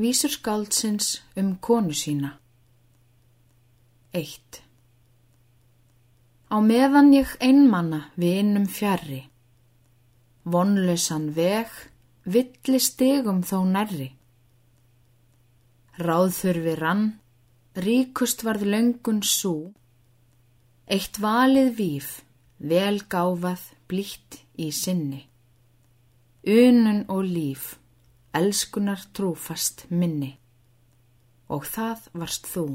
Vísur skáldsins um konu sína 1. Á meðan ég einmanna vinum fjari, vonlausan veg, villi stegum þó nærri. Ráðþurfi rann, ríkust varð löngun sú, eitt valið víf, vel gáfað, blítt í sinni. Unun og líf, elskunar trúfast minni, og það varst þú.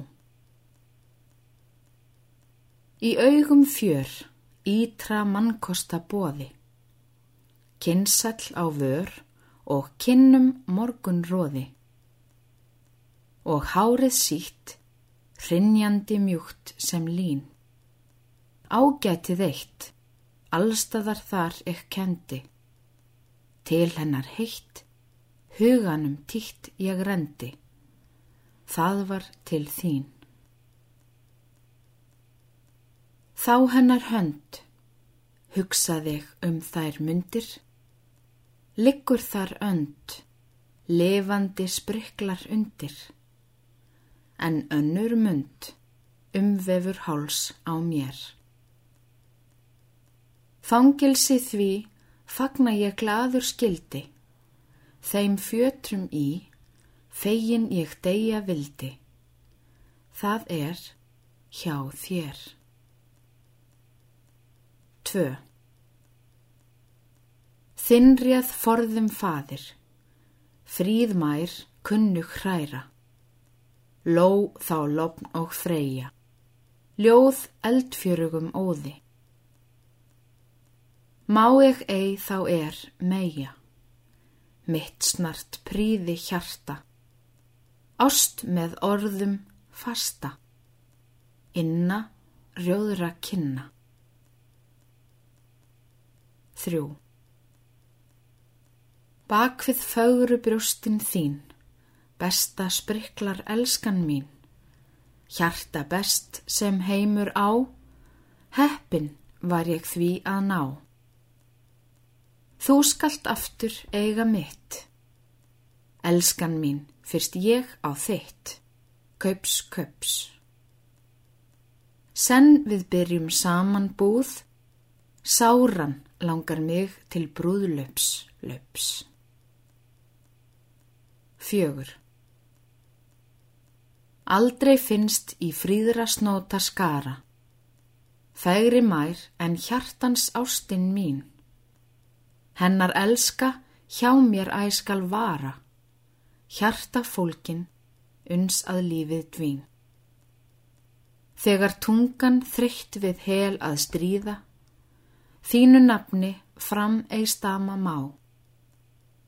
Í augum fjör, ítra mannkosta bóði, kynsall á vör og kynnum morgun róði. Og hárið sítt, hrinnjandi mjúkt sem lín. Ágætið eitt, allstaðar þar ekk kendi. Til hennar heitt, huganum títt ég rendi. Það var til þín. Þá hennar hönd, hugsaði um þær myndir, liggur þar önd, levandi spryklar undir, en önnur mynd umvefur háls á mér. Fangilsi því fagna ég gladur skildi, þeim fjötrum í, fegin ég deyja vildi, það er hjá þér. 2. Þinnrjað forðum fadir, fríðmær kunnug hræra, ló þá lopn og freyja, ljóð eldfjörugum óði. Má ég ei þá er meia, mitt snart príði hjarta, ást með orðum fasta, inna rjóðra kynna. 3. Bakvið fögru brjóstin þín, besta spriklar elskan mín, hjarta best sem heimur á, heppin var ég því að ná. Þú skalt aftur eiga mitt, elskan mín fyrst ég á þitt, kaups, kaups. Senn við byrjum saman búð, sáran langar mig til brúðlöps, löps. Fjögur. Aldrei finnst í fríðra snóta skara, fægri mær en hjartans ástinn mín. Hennar elska hjá mér æskal vara, hjarta fólkin uns að lífið dvín. Þegar tungan þrygt við hel að stríða, Þínu nafni fram eig stama má.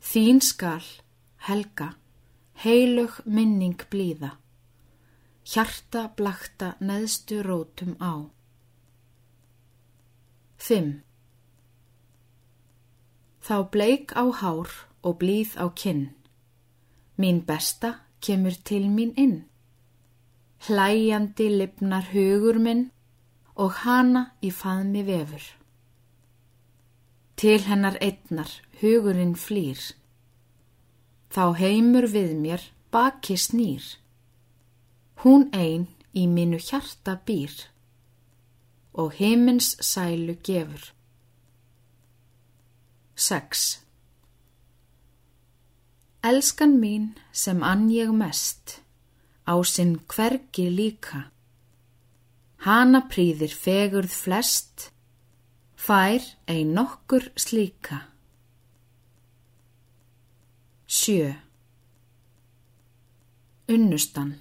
Þín skal, helga, heilug minning blíða. Hjarta blakta neðstu rótum á. 5. Þá bleik á hár og blíð á kinn. Mín besta kemur til mín inn. Hlæjandi lipnar hugur minn og hana í faðmi vefur. Til hennar einnar hugurinn flýr. Þá heimur við mér baki snýr. Hún ein í mínu hjarta býr og heimins sælu gefur. 6. Elskan mín sem ann ég mest, á sinn hvergi líka. Hana prýðir fegurð flest, fær ein nokkur slíka. Sjö. Unnustan.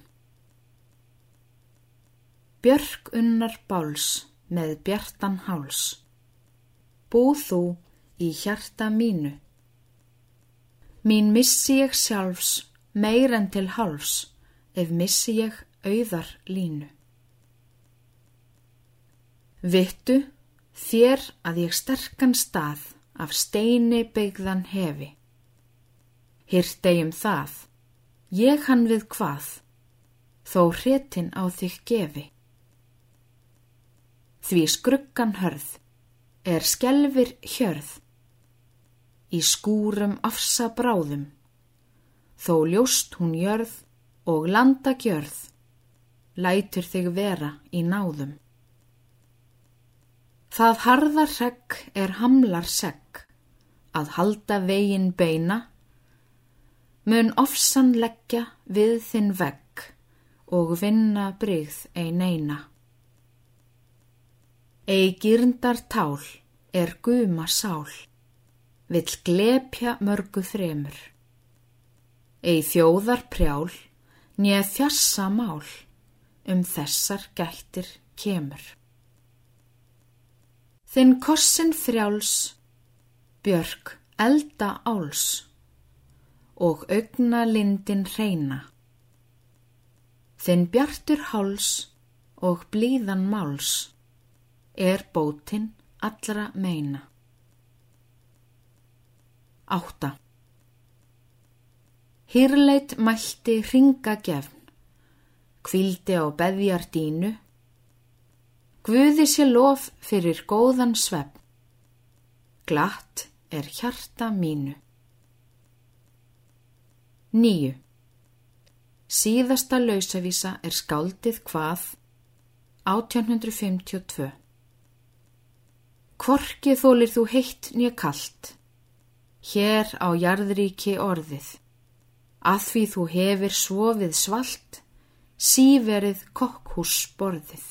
Björk unnar báls með bjartan háls. Búð þú í hjarta mínu. Mín missi ég sjálfs meir en til háls ef missi ég auðar línu. Vittu Þér að ég sterkan stað af steini byggðan hefi. Hyrtegjum það, ég hann við hvað, þó hretin á þig gefi. Því skruggan hörð er skelfir hjörð, í skúrum afsa bráðum, þó ljóst hún jörð og landa gjörð, lætur þig vera í náðum. Það harðar regg er hamlar segg, að halda vegin beina, mun ofsan leggja við þinn vegg og vinna brygð ein eina. Ei gyrndar tál er guma sál, vill glepja mörgu þremur. Ei þjóðar prjál, nýja þjassa mál, um þessar gættir kemur. Þinn kossin frjáls, björg elda áls og augna lindin reyna. Þinn bjartur háls og blíðan máls er bótin allra meina. Átta. Hýrleit mælti ringa gefn, kvildi á beðjar dínu, Guði sé lof fyrir góðan svepp, glatt er hjarta mínu. Níu. Síðasta lausavísa er skáldið hvað 1852. Kvorki þólir þú heitt nýja kallt, hér á jarðríki orðið, að því þú hefur svofið svalt, síverið kokkhús borðið.